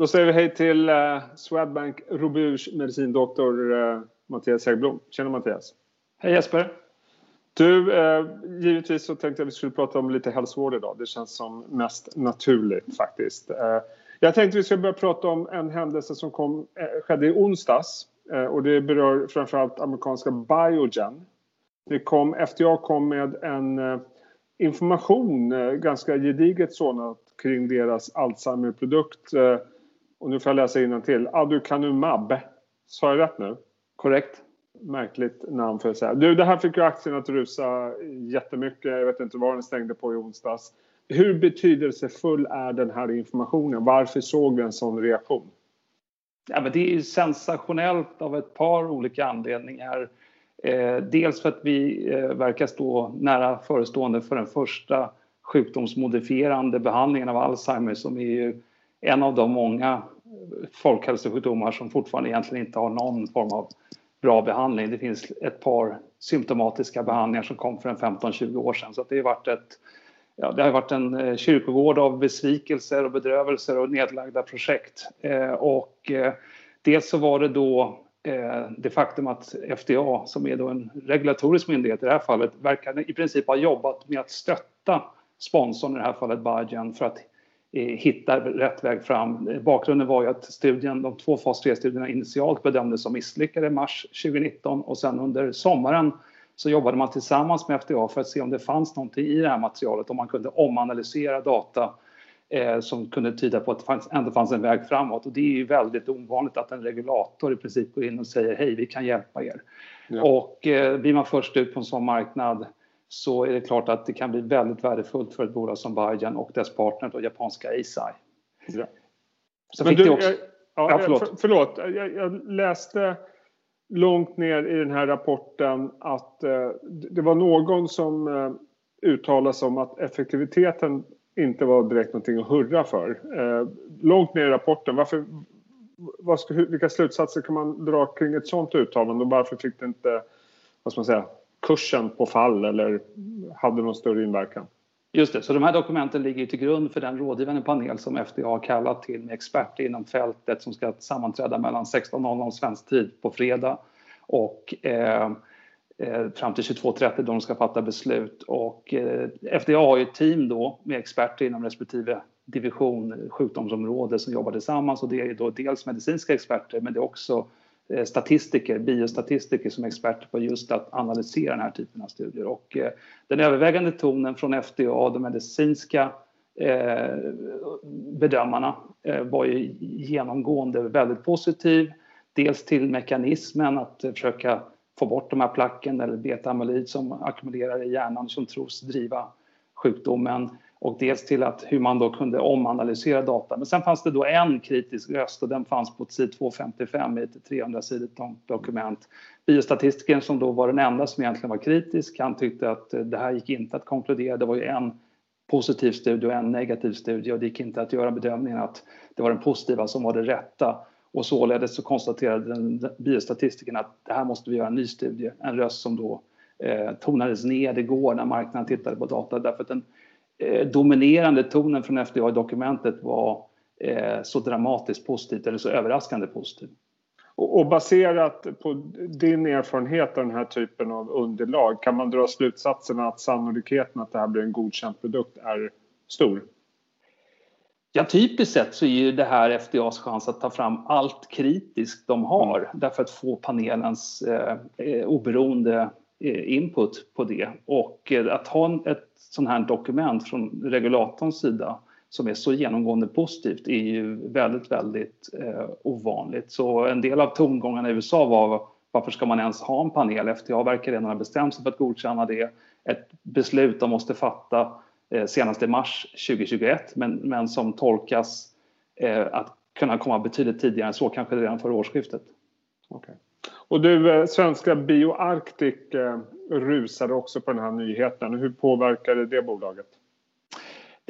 Då säger vi hej till eh, Swedbank Roburs medicindoktor eh, Mattias Häggblom. Tjena Mattias! Hej Jesper! Du, eh, givetvis så tänkte jag att vi skulle prata om lite hälsovård idag. Det känns som mest naturligt faktiskt. Eh, jag tänkte att vi skulle börja prata om en händelse som kom, eh, skedde i onsdags. Eh, och det berör framförallt amerikanska Biogen. Det kom, FDA kom med en information, ganska gediget sådant, kring deras Alzheimer-produkt. Och nu får jag läsa till. Aducanumab. Sa jag rätt nu? Korrekt. Märkligt namn för att säga. Du, det här fick ju aktien att rusa jättemycket. Jag vet inte vad den stängde på i onsdags. Hur betydelsefull är den här informationen? Varför såg vi en sån reaktion? Ja, men det är sensationellt av ett par olika anledningar. Eh, dels för att vi eh, verkar stå nära förestående för den första sjukdomsmodifierande behandlingen av Alzheimer som är ju en av de många folkhälsosjukdomar som fortfarande egentligen inte har någon form av bra behandling. Det finns ett par symptomatiska behandlingar som kom för en 15-20 år sedan så det har varit ett Ja, det har varit en eh, kyrkogård av besvikelser och bedrövelser och nedlagda projekt. Eh, och eh, dels så var det då eh, det faktum att FDA, som är då en regulatorisk myndighet i det här fallet, verkar i princip ha jobbat med att stötta sponsorn, i det här fallet Biogen, för att Eh, hitta rätt väg fram. Bakgrunden var ju att studien, de två fas 3-studierna initialt bedömdes som misslyckade i mars 2019 och sen under sommaren så jobbade man tillsammans med FDA för att se om det fanns någonting i det här materialet, om man kunde omanalysera data eh, som kunde tyda på att det fanns, ändå fanns en väg framåt. Och det är ju väldigt ovanligt att en regulator i princip går in och säger hej, vi kan hjälpa er. Ja. Och eh, blir man först ut på en sån marknad så är det klart att det kan bli väldigt värdefullt för ett bolag som Biogen och dess partner, då, japanska Eisai. Ja. Så Men du, också... jag, ja, ja, förlåt. För, förlåt. Jag, jag, läste långt ner i den här rapporten att eh, det var någon som eh, uttalade sig om att effektiviteten inte var direkt någonting att hurra för. Eh, långt ner i rapporten, varför, vad ska, vilka slutsatser kan man dra kring ett sådant uttalande och varför fick det inte vad ska man säga, kursen på fall eller hade någon större inverkan. Just det, så de här dokumenten ligger till grund för den rådgivande panel som FDA har kallat till med experter inom fältet som ska sammanträda mellan 16.00 svensk tid på fredag och eh, eh fram till 22.30 då de ska fatta beslut. Och eh, FDA har ju ett team då med experter inom respektive division, sjukdomsområde som jobbar tillsammans och det är då dels medicinska experter men det är också Eh, Eh, statistiker, biostatistiker som är experter på just att analysera den här typen av studier. Och eh, den övervägande tonen från FDA, de medicinska eh, bedömarna, eh, var ju genomgående väldigt positiv. Dels till mekanismen att försöka få bort de här placken eller beta-amyloid som ackumulerar i hjärnan som tros driva sjukdomen och dels till att hur man då kunde omanalysera data. Men sen fanns det då en kritisk röst och den fanns på sid 255 i ett 300 sidigt dokument. Biostatistikern som då var den enda som egentligen var kritisk, han tyckte att det här gick inte att konkludera. Det var ju en positiv studie och en negativ studie och det gick inte att göra bedömningen att det var den positiva som var det rätta. Och således så konstaterade den biostatistikern att det här måste vi göra en ny studie. En röst som då eh, tonades ner igår när marknaden tittade på data därför att den Eh, dominerande tonen från FDA i dokumentet var eh, så dramatiskt positivt eller så överraskande positivt. Och, baserat på din erfarenhet av den här typen av underlag kan man dra slutsatsen att sannolikheten att det här blir en godkänd produkt är stor? Ja, typiskt sett så är ju det här FDAs chans att ta fram allt kritiskt de har därför att få panelens eh, eh oberoende Eh, input på det. Och eh, att ha ett sånt här dokument från regulatorns sida som är så genomgående positivt är ju väldigt, väldigt eh, ovanligt. Så en del av tongångarna i USA var varför ska man ens ha en panel? FDA verkar redan ha bestämt sig för att godkänna det. Ett beslut de måste fatta eh, senast i mars 2021 men, men som tolkas eh, att kunna komma betydligt tidigare än så, kanske redan före årsskiftet. Okay. Och du, eh, svenska BioArctic eh, rusade också på den här nyheten. Hur påverkade det bolaget?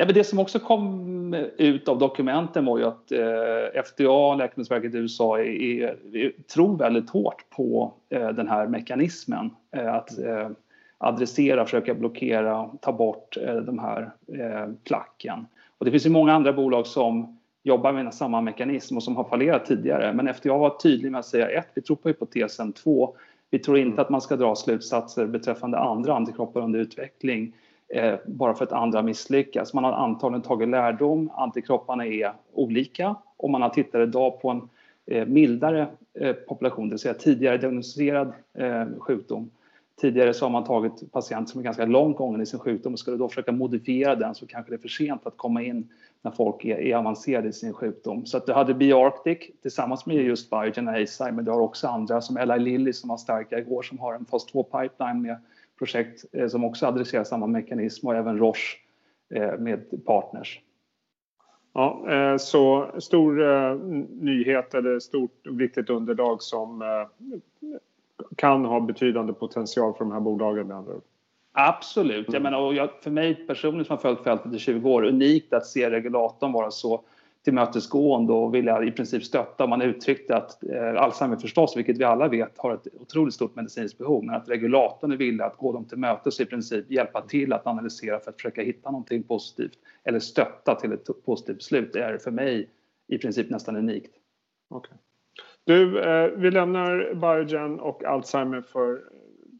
Ja, men det som också kom ut av dokumenten var ju att eh, FDA, Läkemedelsverket i USA, är, är, tror väldigt hårt på eh, den här mekanismen. Eh, att eh, adressera, försöka blockera, ta bort de här placken. Och det finns ju många andra bolag som jobbar med samma mekanism och som har fallerat tidigare. Men efter jag var tydlig med att säga ett, vi tror på hypotesen, två, vi tror inte mm. att man ska dra slutsatser beträffande andra antikroppar under utveckling eh, bara för att andra misslyckas. Man har antagligen tagit lärdom, antikropparna är olika och man har tittat idag på en eh, mildare eh, population, det vill säga tidigare diagnostiserad eh, sjukdom. Tidigare så har man tagit patienter som är ganska långt gången i sin sjukdom och skulle då försöka modifiera den så kanske det är för sent att komma in när folk är, är avancerade i sin sjukdom. Så att du hade BioArctic tillsammans med just Biogen och Eisai, men du har också andra som Eli Lilly som var starka igår som har en fas 2 pipeline med projekt eh, som också adresserar samma mekanism och även Roche eh, med partners. Ja, eh, så stor eh, nyhet eller stort viktigt underlag som eh, kan ha betydande potential för de här bolagen med andra ord. Absolut. Jag mm. menar, och jag, för mig personligen som har följt fältet i 20 år, unikt att se regulatorn vara så tillmötesgående och vilja i princip stötta. Man uttryckte att eh, Alzheimer förstås, vilket vi alla vet, har ett otroligt stort medicinskt behov, men att regulatorn är villig att gå dem till mötes och i princip hjälpa till att analysera för att försöka hitta någonting positivt eller stötta till ett positivt beslut är för mig i princip nästan unikt. Okay. Du, eh, vi lämnar Biogen och Alzheimer för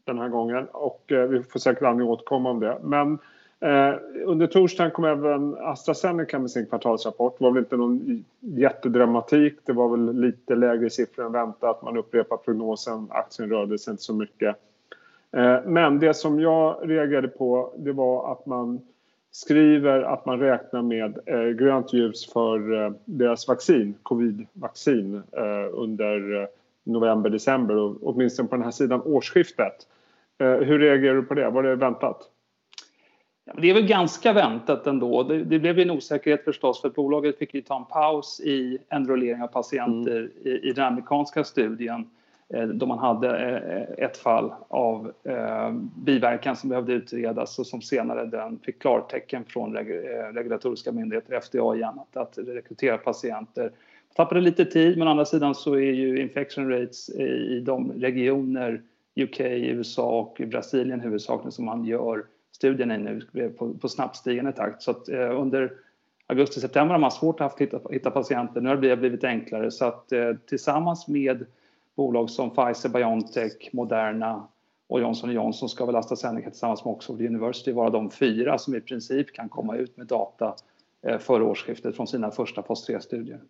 den här gången och eh, vi får säkert anledning att återkomma om det. Men eh, under torsdagen kom även AstraZeneca med sin kvartalsrapport. Det var väl inte någon jättedramatik. Det var väl lite lägre siffror än väntat. Man upprepar prognosen. Aktien rörde sig inte så mycket. Eh, men det som jag reagerade på det var att man skriver att man räknar med eh, grönt ljus för eh, deras vaccin, covid-vaccin eh, under november, december och åtminstone på den här sidan årsskiftet. hur reagerar du på det? Var det väntat? Ja, det är väl ganska väntat ändå. Det, det blev en osäkerhet förstås för bolaget fick ju ta en paus i enrollering av patienter mm. i, i den amerikanska studien Eh, Eh, då man hade eh, ett fall av eh, biverkan som behövde utredas och som senare den fick klartecken från regulatoriska myndigheter, FDA igen, att, rekrytera patienter. Tappade lite tid, men å andra sidan så är ju infection rates i de regioner, UK, USA och Brasilien huvudsakligen som man gör studierna i nu på, på snabbt stigande takt. Så att under augusti-september har man svårt att hitta, hitta patienter. Nu har det blivit enklare så att tillsammans med bolag som Pfizer, Biontech, Moderna och Johnson Johnson ska väl AstraZeneca tillsammans med Oxford University vara de fyra som i princip kan komma ut med data eh, före årsskiftet från sina första fas 3-studier.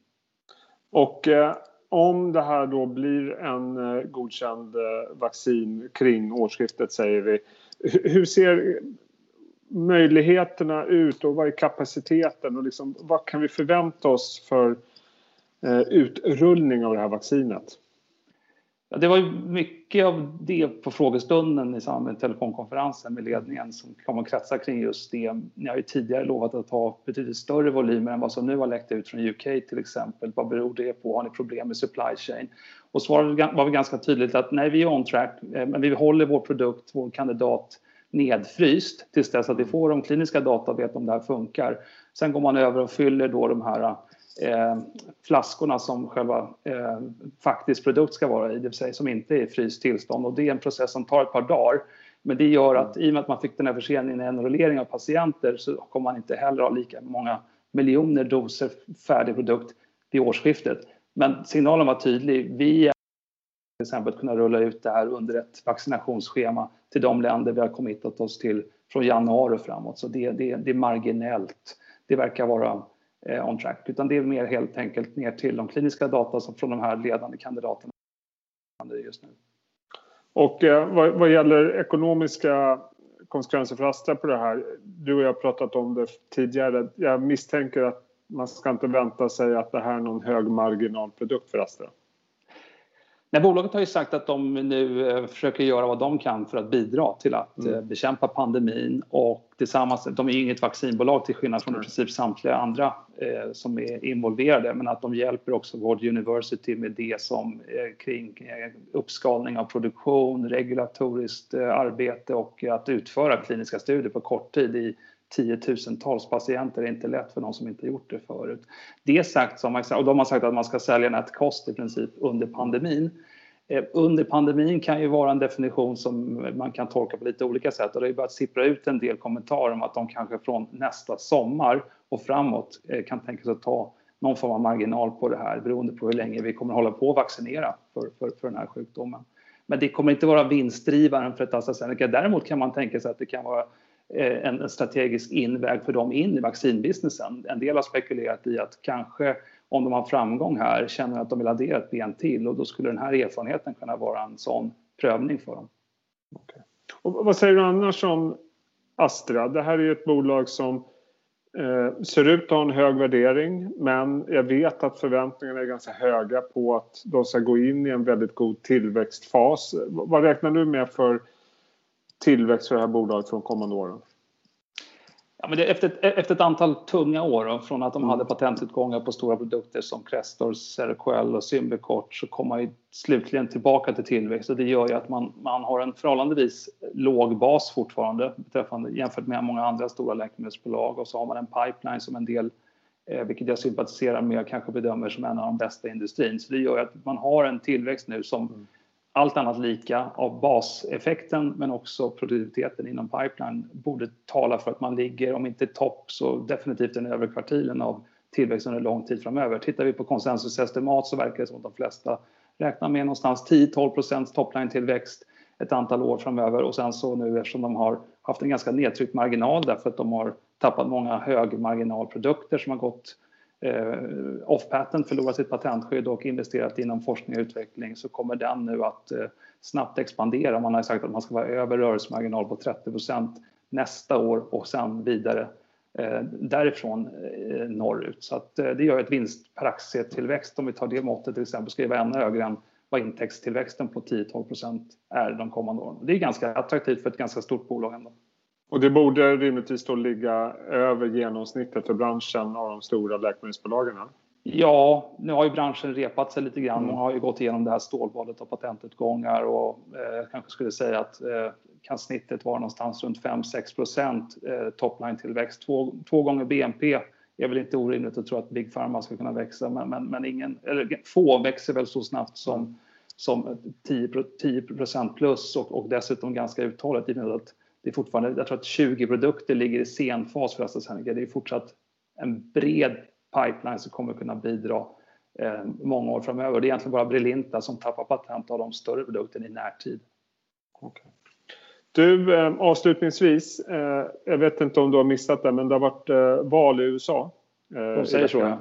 Och eh, om det här då blir en eh, godkänd eh, vaccin kring årsskiftet säger vi. Hur ser möjligheterna ut och vad är kapaciteten och liksom, vad kan vi förvänta oss för eh, utrullning av det här vaccinet? Ja, det var ju mycket av det på frågestunden i samband med telefonkonferensen med ledningen som kom att kretsa kring just det. Ni har ju tidigare lovat att ha betydligt större volymer än vad som nu har läckt ut från UK till exempel. Vad beror det på? Har ni problem med supply chain? Och svaret var väl ganska tydligt att nej, vi är on track, eh, men vi håller vår produkt, vår kandidat nedfryst tills dess att vi får de kliniska data och vet om det här funkar. Sen går man över och fyller då de här eh, flaskorna som själva eh, faktisk produkt ska vara i, det vill säga som inte är i fryst tillstånd. Och det är en process som tar ett par dagar. Men det gör att i och med att man fick den här förseningen i enrollering av patienter så kommer man inte heller ha lika många miljoner doser färdig produkt vid årsskiftet. Men signalen var tydlig. Vi är till exempel kunna rulla ut det här under ett vaccinationsschema till de länder vi har committat oss till från januari och framåt. Så det, det, det är marginellt. Det verkar vara eh, on track, utan det är mer helt enkelt ner till de kliniska data som från de här ledande kandidaterna just nu. Och eh, vad, vad gäller ekonomiska konsekvenser för Astra på det här. Du och jag har pratat om det tidigare. Jag misstänker att man ska inte vänta sig att det här är någon högmarginalprodukt för Astra. Nej, bolaget har ju sagt att de nu eh, försöker göra vad de kan för att bidra till att mm. Eh, bekämpa pandemin. Och tillsammans, de är ju inget vaccinbolag till skillnad från i princip samtliga andra eh, som är involverade, men att de hjälper också World University med det som eh, kring eh, uppskalning av produktion, regulatoriskt eh, arbete och att utföra kliniska studier på kort tid i tiotusentals patienter det är inte lätt för någon som inte gjort det förut. Det sagt, och de har sagt att man ska sälja net cost i princip under pandemin. Eh, under pandemin kan ju vara en definition som man kan tolka på lite olika sätt och det har ju börjat sippra ut en del kommentarer om att de kanske från nästa sommar och framåt eh, kan tänka sig att ta någon form av marginal på det här beroende på hur länge vi kommer hålla på att vaccinera för, för, för den här sjukdomen. Men det kommer inte vara vinstdrivaren för ett AstraZeneca. Däremot kan man tänka sig att det kan vara Eh, en strategisk inväg för dem in i vaccinbusinessen. En del har spekulerat i att kanske om de har framgång här känner att de vill addera ett ben till och då skulle den här erfarenheten kunna vara en sån prövning för dem. Okay. Och vad säger du annars om Astra? Det här är ju ett bolag som Eh, ser ut att ha en hög värdering men jag vet att förväntningarna är ganska höga på att de ska gå in i en väldigt god tillväxtfas. Vad räknar du med för tillväxt för det här bolaget från kommande åren? Ja, men efter, ett, efter ett antal tunga år, då, från att de hade patentutgångar på stora produkter som Crestor, Seroquel och Symbicort så kom man ju slutligen tillbaka till tillväxt och det gör ju att man, man har en förhållandevis låg bas fortfarande beträffande, jämfört med många andra stora läkemedelsbolag och så har man en pipeline som en del, eh, vilket jag sympatiserar med, kanske bedömer som en av de bästa i industrin. Så det gör ju att man har en tillväxt nu som mm allt annat lika av baseffekten men också produktiviteten inom pipeline borde tala för att man ligger, om inte topp så definitivt den övre kvartilen av tillväxt under lång tid framöver. Tittar vi på konsensusestimat så verkar det som att de flesta räknar med någonstans 10-12 procents topline-tillväxt ett antal år framöver och sen så nu eftersom de har haft en ganska nedtryckt marginal därför att de har tappat många högmarginalprodukter som har gått Eh, off-patent förlorat sitt patentskydd och investerat inom forskning och utveckling så kommer den nu att eh, snabbt expandera. Man har sagt att man ska vara över rörelsemarginal på 30% nästa år och sen vidare eh, därifrån norrut. Så att, det gör ett vinst per aktietillväxt om vi tar det måttet till exempel ska vara ännu högre än vad intäktstillväxten på 10-12% är de kommande åren. Det är ganska attraktivt för ett ganska stort bolag ändå. Och det borde rimligtvis då ligga över genomsnittet för branschen av de stora läkemedelsbolagen? Ja, nu har ju branschen repat sig lite grann. Mm. Man har ju gått igenom det här stålbadet av patentutgångar och eh, kanske skulle säga att eh, kan snittet vara någonstans runt 5-6 procent eh, topline-tillväxt. Två, två gånger BNP är väl inte orimligt att tro att Big Pharma ska kunna växa, men, men, men ingen, eller få växer väl så snabbt som, som 10 procent plus och, och dessutom ganska uthålligt i och med att det är fortfarande, jag tror att 20 produkter ligger i senfas för AstraZeneca. Det är fortsatt en bred pipeline som kommer kunna bidra eh, många år framöver. Det är egentligen bara Brilinta som tappar patent av de större produkterna i närtid. Okay. Du, eh, avslutningsvis, eh, jag vet inte om du har missat det, men det har varit eh, val i USA. Eh, de säger så, ja.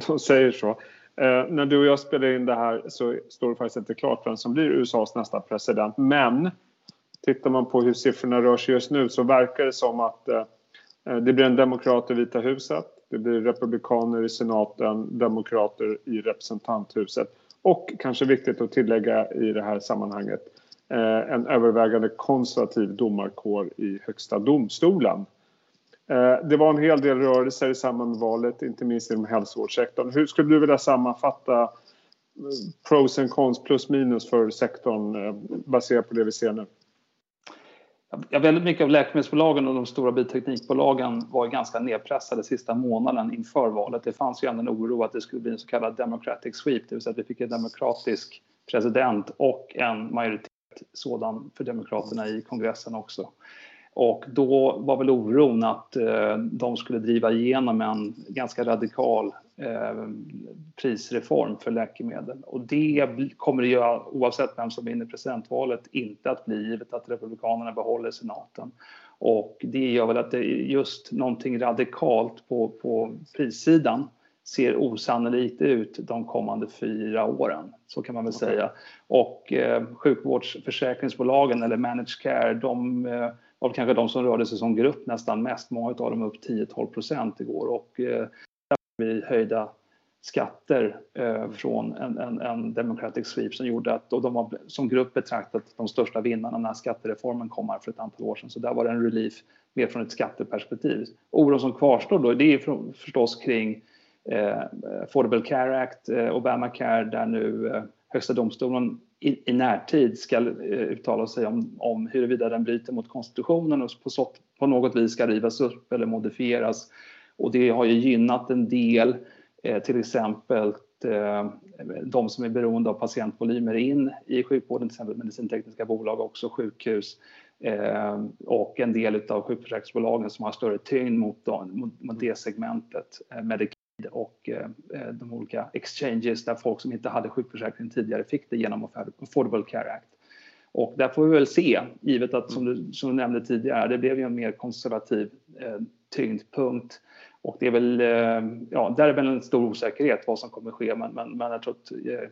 De säger så. Eh, när du och jag spelar in det här så står det faktiskt inte klart vem som blir USAs nästa president. Men Tittar man på hur siffrorna rör sig just nu så verkar det som att eh, eh, det blir en demokrat i Vita huset. Det blir republikaner i senaten, demokrater i representanthuset och kanske viktigt att tillägga i det här sammanhanget eh, en övervägande konservativ domarkår i Högsta domstolen. Eh, det var en hel del rörelser i samband med valet, inte minst inom hälsovårdssektorn. Hur skulle du vilja sammanfatta eh, pros and cons plus minus för sektorn eh, baserat på det vi ser nu? Ja, väldigt mycket av läkemedelsbolagen och de stora bioteknikbolagen var ganska nedpressade sista månaden inför valet. Det fanns ju ändå en oro att det skulle bli en så kallad democratic sweep, det vill säga att vi fick en demokratisk president och en majoritet sådan för demokraterna i kongressen också. Och då var väl oron att eh, de skulle driva igenom en ganska radikal prisreform för läkemedel. Och det kommer det göra oavsett vem som vinner presidentvalet inte att bli givet att Republikanerna behåller senaten. Och det gör väl att det just någonting radikalt på, på prissidan ser osannolikt ut de kommande fyra åren. Så kan man väl okay. säga. Och eh, sjukvårdsförsäkringsbolagen eller managed care, de eh, var kanske de som rörde sig som grupp nästan mest. Många av dem upp 10-12 procent igår och eh, vi höjda skatter eh, från en, en, en Democratic Sweep som gjorde att och de har som grupp betraktat de största vinnarna när skattereformen kom här för ett antal år sedan. Så där var det en relief mer från ett skatteperspektiv. Oron som kvarstår då det är för, förstås kring eh, Affordable Care Act, eh, Obamacare där nu eh, Högsta domstolen i, i närtid ska eh, uttala sig om, om huruvida den bryter mot konstitutionen och på, så, på något vis ska rivas upp eller modifieras. Och det har ju gynnat en del, eh, till exempel eh, de som är beroende av patientvolymer in i sjukvården, till exempel medicintekniska bolag, också sjukhus eh, och en del av sjukförsäkringsbolagen som har större tyngd mot, mot, mot det segmentet, eh, och de olika exchanges där folk som inte hade sjukförsäkring tidigare fick det genom Affordable Care Act. Och där får vi väl se, givet att som du, som du nämnde tidigare, det blev ju en mer konservativ eh, tyngdpunkt. Och det är väl, eh, ja, där är väl en stor osäkerhet vad som kommer ske, men, men, men jag tror att eh,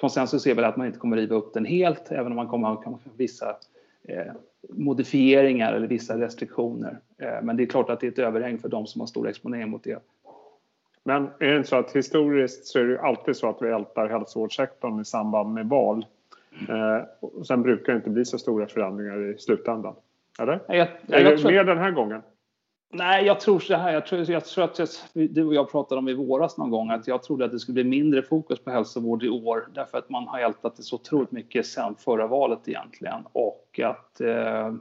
konsensus är väl att man inte kommer riva upp den helt, även om man kommer ha vissa eh, modifieringar eller vissa restriktioner. Eh, men det är klart att det är ett överhäng för de som har stor exponering mot det. Men är det inte så att historiskt så är det alltid så att vi ältar hälsovårdssektorn i samband med val? Eh, och sen brukar det inte bli så stora förändringar i slutändan. Eller? Jag, jag, jag, det mer den här gången? Nej, jag tror så här. Jag tror, jag tror att jag, du och jag pratade om i våras någon gång att jag trodde att det skulle bli mindre fokus på hälsovård i år därför att man har ältat det så otroligt mycket sen förra valet egentligen och att eh,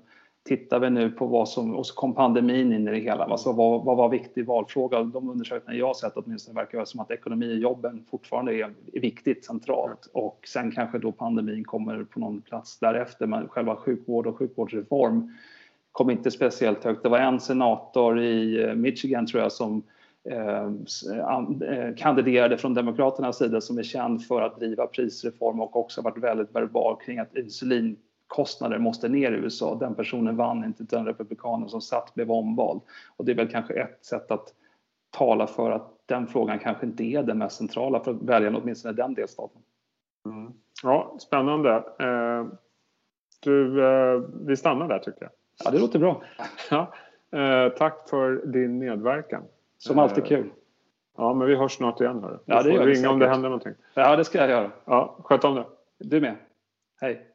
tittar vi nu på vad som, och så kom pandemin in i det hela, alltså vad, vad var viktig valfråga? De undersökningar jag har sett åtminstone verkar det som att ekonomi och jobben fortfarande är, är viktigt centralt och sen kanske då pandemin kommer på någon plats därefter, men själva sjukvård och sjukvårdsreform kom inte speciellt högt. Det var en senator i eh, Michigan tror jag som eh, eh, kandiderade från Demokraternas sida som är känd för att driva prisreform och också varit väldigt verbal kring att insulin kostnader måste ner i USA. Den personen vann inte, den republikanen som satt blev omvald. Och det är väl kanske ett sätt att tala för att den frågan kanske inte är den mest centrala för väljarna, åtminstone i den delstaten. Mm. Ja, spännande. Eh, du, eh, vi stannar där tycker jag. Ja, det låter bra. Ja, eh, tack för din medverkan. Som alltid kul. Ja, men vi hörs snart igen. Hörru. Ja, det får ringa om det händer någonting. Ja, det ska jag göra. Ja, sköt om det. Du med. Hej.